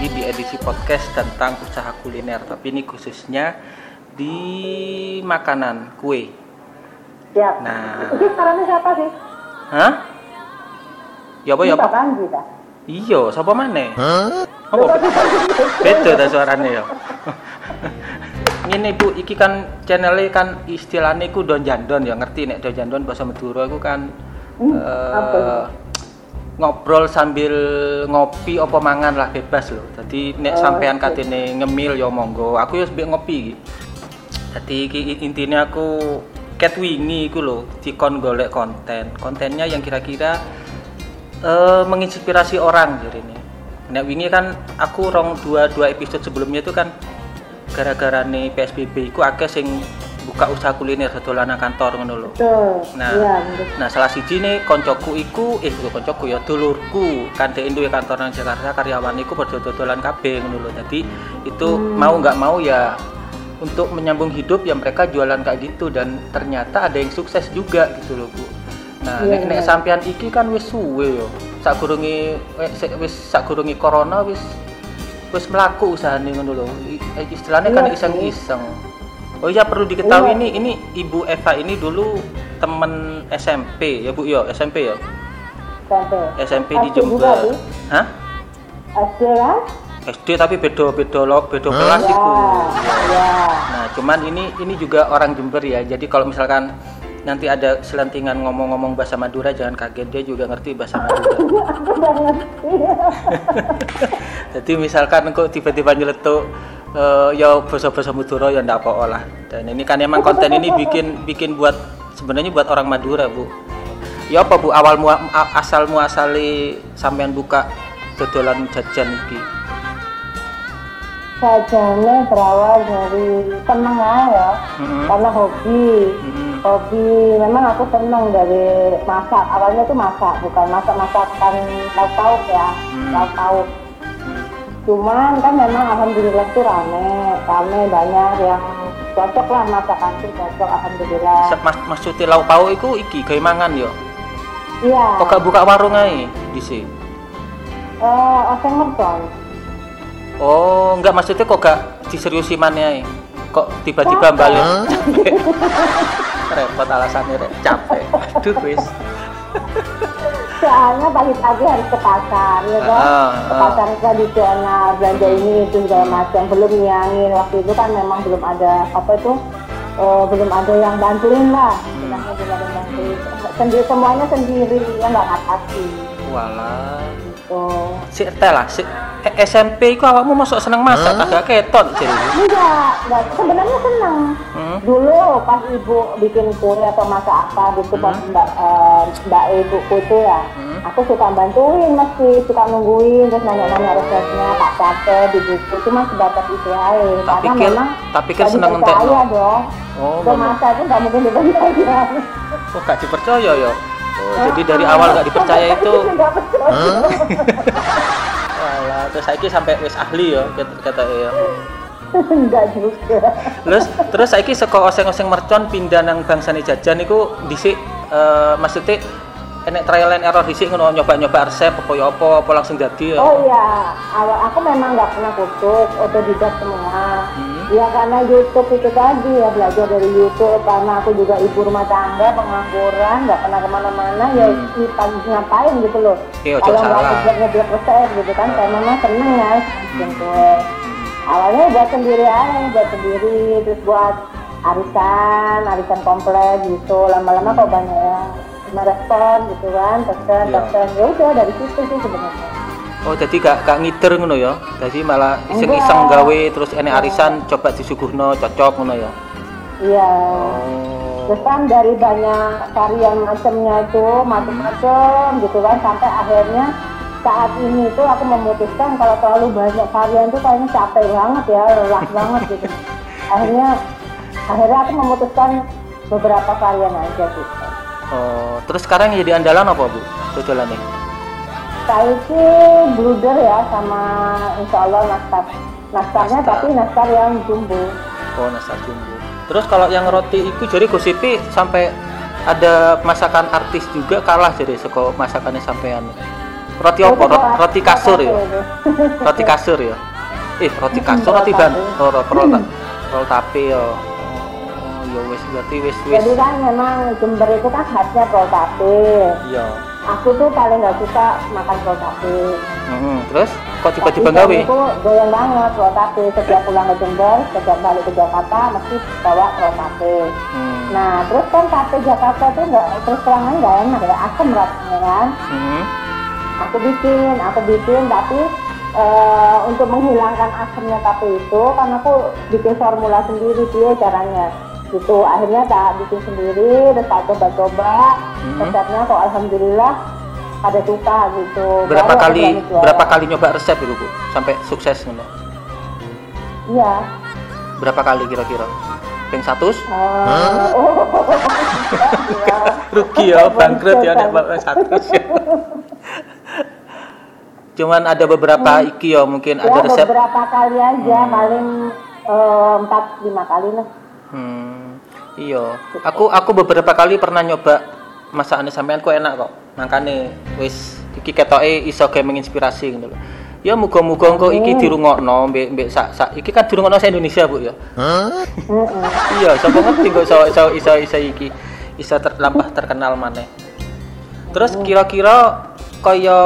lagi di edisi podcast tentang usaha kuliner Tapi ini khususnya di makanan, kue Siap. Nah. Itu sarannya siapa sih? Hah? Ya apa ya apa? kan? Iya, siapa mana? Apa? Beda ta suaranya ya. Ini Bu, iki kan channelnya kan istilahnya ku don jandon ya ngerti nek don jandon bahasa Madura iku kan Hmm, eh, apa itu? Ngobrol sambil ngopi apa mangan lah bebas loh. Jadi nek Oh, sampean oke. katene ngemil ya monggo. Aku ya sebek ngopi. Jadi intinya aku cat wingi iku lho dikon golek konten. Kontennya yang kira-kira eh menginspirasi orang jadi ini. Nek wingi kan aku rong dua dua episode sebelumnya itu kan gara-gara nih PSBB iku akeh sing buka usaha kuliner dolanan kantor ngono lho. Nah, Iya. Nah, salah siji nih koncoku iku, eh bukan koncoku ya, dulurku kan dhek duwe kantor nang Jakarta karyawan iku padha dodolan kabeh ngono lho. Jadi itu Hmm. mau nggak mau ya untuk menyambung hidup ya mereka jualan kayak gitu dan ternyata ada yang sukses juga gitu loh, Bu. Nah, Iya, nek, nek iya. sampean iki kan wis suwe yo. Sakurunge eh, wis sakurunge corona wis wis melaku usahane ngono lho. Eh, Istilahnya kan Iya, iseng-iseng. Oh iya perlu diketahui Iya. ini ini Ibu Eva ini dulu temen SMP ya Bu ya SMP ya Sampai. SMP di Jember. Hah? SD kan? SD tapi beda beda lo beda kelas Ya, iku. ya. Nah cuman ini ini juga orang Jember ya. Jadi kalau misalkan nanti ada selentingan ngomong-ngomong bahasa Madura jangan kaget dia juga ngerti bahasa Madura. Jadi misalkan kok tiba-tiba nyeletuk eh, ya bahasa-bahasa Madura ya ndak apa lah. Dan ini kan emang konten ini bikin bikin buat sebenarnya buat orang Madura, Bu. Ya apa Bu awal mua, asal muasali sampean buka dodolan jajan iki? Sajannya berawal dari seneng aja ya. Mm-mm. Karena hobi. Mm-mm. Hobi, memang aku seneng dari masak. Awalnya tuh masak, bukan masak-masakan lauk-pauk ya. Hmm. Lauk-pauk. Hmm. Cuman kan memang alhamdulillah tuh rame, rame banyak yang cocok lah masakan tuh cocok alhamdulillah. Mas maksudnya lauk pauk iku iki gawe mangan yo. Iya. Kok gak buka warung ae dhisik? Eh, oseng mercon. Oh, enggak maksudnya kok gak diseriusi maneh ae. Kok tiba-tiba balik. Repot alasannya rek capek. Aduh wis. Soalnya pagi-pagi harus ke pasar, ya kan? Ah, Ke ah. pasar tradisional, belanja ini itu segala macam. Belum nyangin waktu itu kan memang belum ada apa itu, eh, belum ada yang bantuin lah. Bilangnya belum ada yang bantuin. Sendiri semuanya sendiri, ya nggak ngatasi. Walah. Gitu. Si teh lah, si eh, SMP iku awakmu masuk seneng masak, agak keton jadi. Enggak, enggak. Sebenarnya seneng. Hmm? Dulu pas ibu bikin kue atau masak apa gitu pas Hmm. mbak eh, mbak ibuku itu ya, Hmm. aku suka bantuin masih suka nungguin terus nanya-nanya resepnya tak capek di buku cuma sebatas itu aja. Tak Karena pikir- memang tak pikir seneng entekno. dong. Oh, masak itu nggak mungkin dipercaya. Oh, gak dipercaya ya. Oh, jadi dari awal gak dipercaya itu. Walah, terus saiki sampai wis ahli ya kata kata ya. Enggak juga. Terus terus saiki saka oseng-oseng mercon pindah nang bangsane jajan niku dhisik eh maksudnya enek trial and error dhisik ngono nyoba-nyoba resep apa ya apa apa langsung jadi ya. Oh iya, awal aku memang nggak pernah kursus, otodidak semua. Hmm. Ya karena YouTube itu tadi ya belajar dari YouTube karena aku juga ibu rumah tangga pengangguran nggak pernah ke mana-mana ya Hmm. hmm. pagi ngapain gitu loh. Eh, ojo Kalau nggak salah. kerja ngebuat resep gitu kan, saya memang seneng ya kue. Awalnya buat sendiri aja, buat sendiri terus buat arisan, arisan komplek gitu. Lama-lama kok banyak yang merespon gitu kan, pesen, Iya. pesen. Ya udah dari situ sih sebenarnya. Oh, jadi gak gak ngider ngono ya. Jadi malah iseng-iseng gawe terus enek arisan coba disuguhno cocok ngono ya. Iya. Oh. Terus kan dari banyak varian macamnya itu macam-macam gitu kan sampai akhirnya saat ini tuh aku memutuskan kalau terlalu banyak varian tuh kayaknya capek banget ya lelah banget gitu. Akhirnya akhirnya aku memutuskan beberapa varian aja gitu. Oh, terus sekarang yang jadi andalan apa, Bu? Dodolannya. Saya sih bluder ya sama insya Allah nastar. Nastarnya Nastar. tapi nastar yang jumbo. Oh, nastar jumbo. Terus kalau yang roti itu jadi gosipi sampai ada masakan artis juga kalah jadi seko masakannya sampean. Roti apa? Roti, roti kasur ya. Roti kasur ya. Eh, roti kasur roti ban. Oh, ro- roll ta- roll tape ya. Ya wis berarti wis wis. Jadi kan memang Jember itu kan khasnya prol tape. Iya. Aku tuh paling nggak suka makan prol tape. Heeh. Terus kok tiba-tiba Tapi gawe? Itu goyang banget prol tape. Setiap pulang ke Jember, setiap balik ke Jakarta mesti bawa prol tape. Hmm. Nah, terus kan tape Jakarta tuh nggak terus terang nggak enak ya, asam rasanya kan. Hmm. Aku bikin, aku bikin, tapi eh, untuk menghilangkan asamnya tape itu, kan aku bikin formula sendiri dia caranya. Gitu, akhirnya tak bikin sendiri, terus tak coba-coba, Mhm. resepnya kok alhamdulillah ada suka gitu. Berapa Baru kali berapa kali nyoba resep itu, Bu? Sampai sukses ngono. Iya. Berapa kali kira-kira? Ping 100? Oh, iya. rugi ya bangkrut ya bapak satu cuman ada beberapa iki ya mungkin ya ada resep beberapa kali aja, paling eh, empat lima kali lah. Hmm, iya. Aku aku beberapa kali pernah nyoba masakan sampean kok enak kok. Makane wis iki ketoke iso gawe menginspirasi gitu loh. Ya muga-muga engko iki dirungokno mbek mbek sak sak iki kan dirungokno se Indonesia Bu ya. Mm-mm. iya sapa ngerti kok iso iso iso iso iki iso terlampah terkenal maneh. Terus kira-kira kaya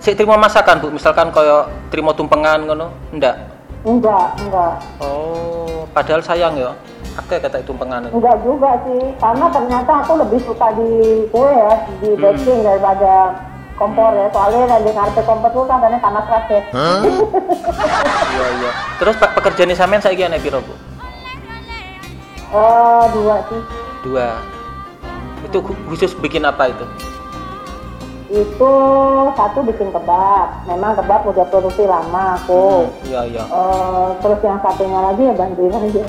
sik terima masakan Bu? Misalkan kaya terima tumpengan ngono ndak Enggak, enggak. oh padahal sayang ya akeh kata itu Enggak juga sih, karena ternyata aku lebih suka di kue ya, di baking daripada kompor ya. Soalnya di ngarepe kompor tuh kan kadang panas keras ya. iya iya terus pak pekerjaan sampean saiki ana piro Bu Eh, dua sih. dua itu khu- khusus bikin apa itu Itu satu bikin kebab. Memang kebab udah produksi lama aku. iya iya Eh, terus yang satunya lagi ya bantuin aja.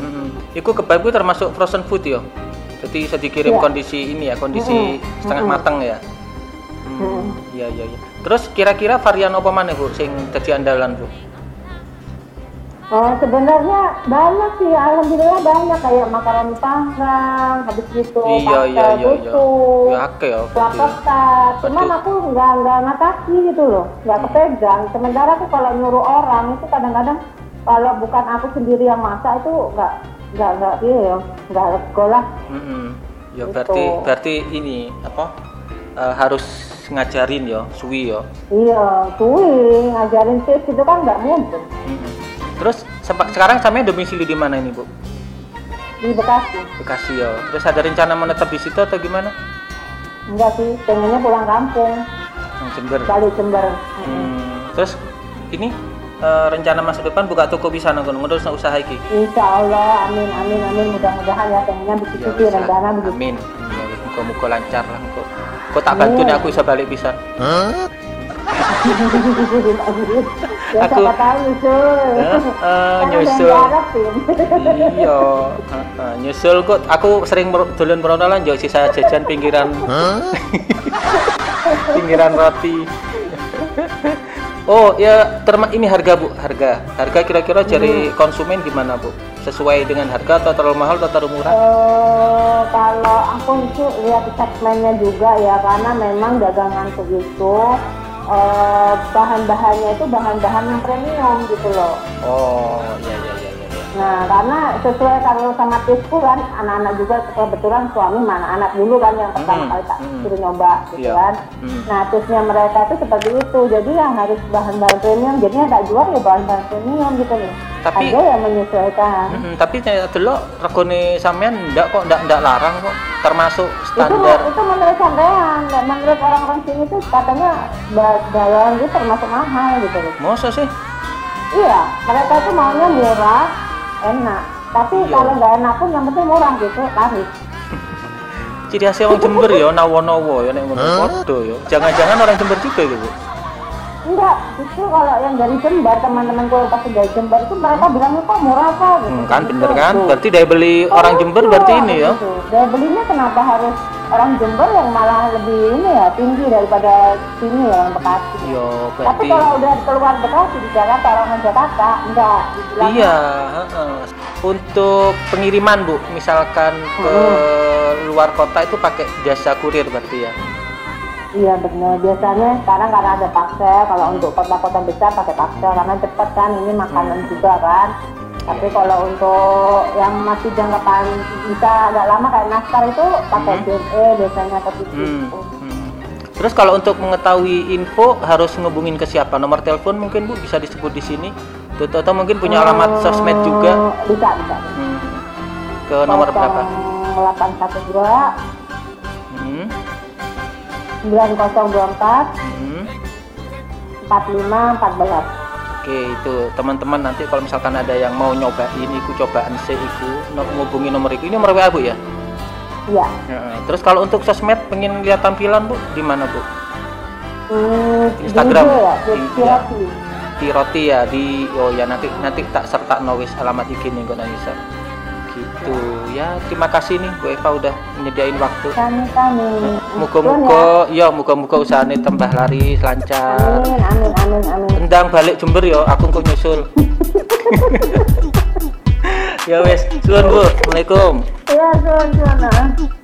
Mm-mm. Iku kebab itu termasuk frozen food ya. Jadi bisa dikirim Iya. kondisi ini ya, kondisi setengah matang ya. Hmm, Mm. Iya iya iya. Terus kira-kira varian apa mana Bu sing dadi andalan Bu? Eh, sebenarnya banyak sih, alhamdulillah banyak kayak makaroni panggang, habis gitu Iya, iya, iya, iya. susu, Ya. Plakotat, cuman aku nggak nggak ngatasi gitu loh, nggak kepegang. Sementara aku kalau nyuruh orang itu kadang-kadang kalau bukan aku sendiri yang masak itu nggak nggak nggak iya ya, nggak sekolah. Mm-mm. Ya Gitu. berarti berarti ini apa? eh, harus ngajarin ya, suwi ya. Iya, kuing ngajarin tips itu kan nggak mudah Mm-mm. Terus sempa- sekarang sampai domisili di mana ini Bu? di Bekasi. Bekasi ya. Terus ada rencana menetap di situ atau gimana? Enggak sih, pengennya pulang kampung, Yang Jember. balik Jember. Hmm, terus ini eh, rencana masa depan buka toko bisa nongkrong terus usaha iki. Insya Allah, amin, amin, amin. Mudah-mudahan ya pengennya begitu sih wis, rencana begitu. Amin. Ya wis muga-muga lancar lah engko. Kok tak bantu nih aku bisa balik bisa. Ya Aku- tahu nyusul. Eh, nyusul. diharapin. iya, nyusul kok aku sering dolan merono yo sisa jajan pinggiran. pinggiran roti. oh, ya terma ini harga Bu, harga. Harga kira-kira dari konsumen gimana, Bu? Sesuai dengan harga atau terlalu mahal atau terlalu murah? Eh, kalau aku itu lihat segmennya juga ya karena memang daganganku itu eh, bahan-bahannya itu bahan-bahan yang premium gitu loh. Oh, iya iya iya iya. iya. Nah, karena sesuai kalau sama tipsku kan, anak-anak juga kebetulan suami mana anak dulu kan yang pertama Hmm, kali tak hmm. suruh nyoba gitu Iya. kan. Hmm. Nah, tipsnya mereka itu seperti itu. Jadi yang harus bahan-bahan premium, jadinya tak jual ya bahan-bahan premium gitu loh. Tapi- Ada yang menyesuaikan. Mm-mm, tapi saya dulu regone sampean ndak kok ndak ndak larang kok termasuk Itu standar. itu menurut sampean, dan menurut orang-orang sini tuh katanya ba- bayaran itu termasuk mahal gitu loh. Masa sih? Iya, mereka itu maunya murah, enak. Tapi Iya. kalau nggak enak pun yang penting murah gitu, tarif. Ciri khasnya orang Jember ya nawo-nawo ya nek ngono padha ya. Jangan-jangan orang Jember juga gitu. Enggak, justru kalau yang dari Jember, teman-temanku yang pasti dari Jember itu mereka bilangnya kok murah kok gitu. Hmm, kan Gitu. bener kan? Berarti daya beli Oh, orang Jember berarti ini ya. gitu. Daya belinya kenapa harus orang Jember yang malah lebih ini ya tinggi daripada sini ya yang Bekasi. Tapi berarti kalau udah keluar Bekasi di Jakarta orang Jakarta enggak dibilang Iya. Untuk pengiriman, Bu, misalkan ke Hmm. luar kota itu pakai jasa kurir berarti ya. Iya benar. Biasanya sekarang karena ada paksel, kalau untuk kota-kota besar pakai paksel karena cepat kan ini makanan juga kan. Tapi kalau untuk yang masih jangka panjang bisa agak lama kayak nastar itu pakai Hmm. JNE biasanya atau TV. Hmm. hmm. Terus kalau untuk mengetahui info harus ngubungin ke siapa? Nomor telepon mungkin Bu bisa disebut di sini. Tuh, Atau mungkin punya alamat sosmed juga. Eh, Bisa bisa. Hmm. Ke nomor berapa? 812 Hmm. 9024 Hmm. 45 14. Oke itu teman-teman nanti kalau misalkan ada yang mau nyobain iku cobaan C iku no- ngubungi nomor iku ini nomor WA Bu ya? Iya. Ya, Terus kalau untuk sosmed pengen lihat tampilan Bu di mana Bu? Hmm, Instagram. Ya, di, Di- di ya. roti. Di roti ya di oh ya nanti nanti tak serta nulis alamat IG nih kok Nisa. Gitu ya terima kasih nih Bu Eva udah menyediain waktu. Kami kami. Muga-muga ya muga-muga usahanya tambah laris lancar. Amin amin amin amin. Endang balik Jember ya aku kok nyusul. ya wes, suwun Bu. Assalamualaikum. Iya, suun suun. ah.